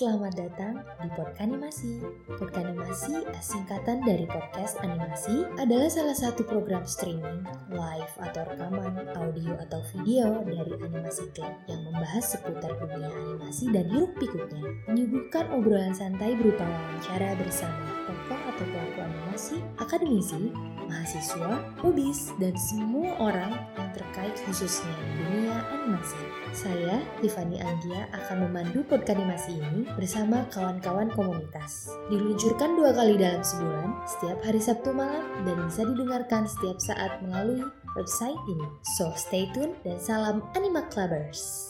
Selamat datang di Podkanimasi. Podkanimasi, singkatan dari podcast animasi, adalah salah satu program streaming, live atau rekaman, audio atau video dari animasi Klik yang membahas seputar dunia animasi dan hiruk pikuknya. Menyuguhkan obrolan santai berupa wawancara bersama tokoh atau pelaku animasi, akademisi, mahasiswa, hobis, dan semua orang yang terkait khususnya dunia animasi. Tiffany Anggia, akan memandu podcast animasi ini bersama kawan-kawan komunitas. Diluncurkan dua kali dalam sebulan, setiap hari Sabtu malam, dan bisa didengarkan setiap saat melalui website ini. So stay tune dan salam Anima Clubbers!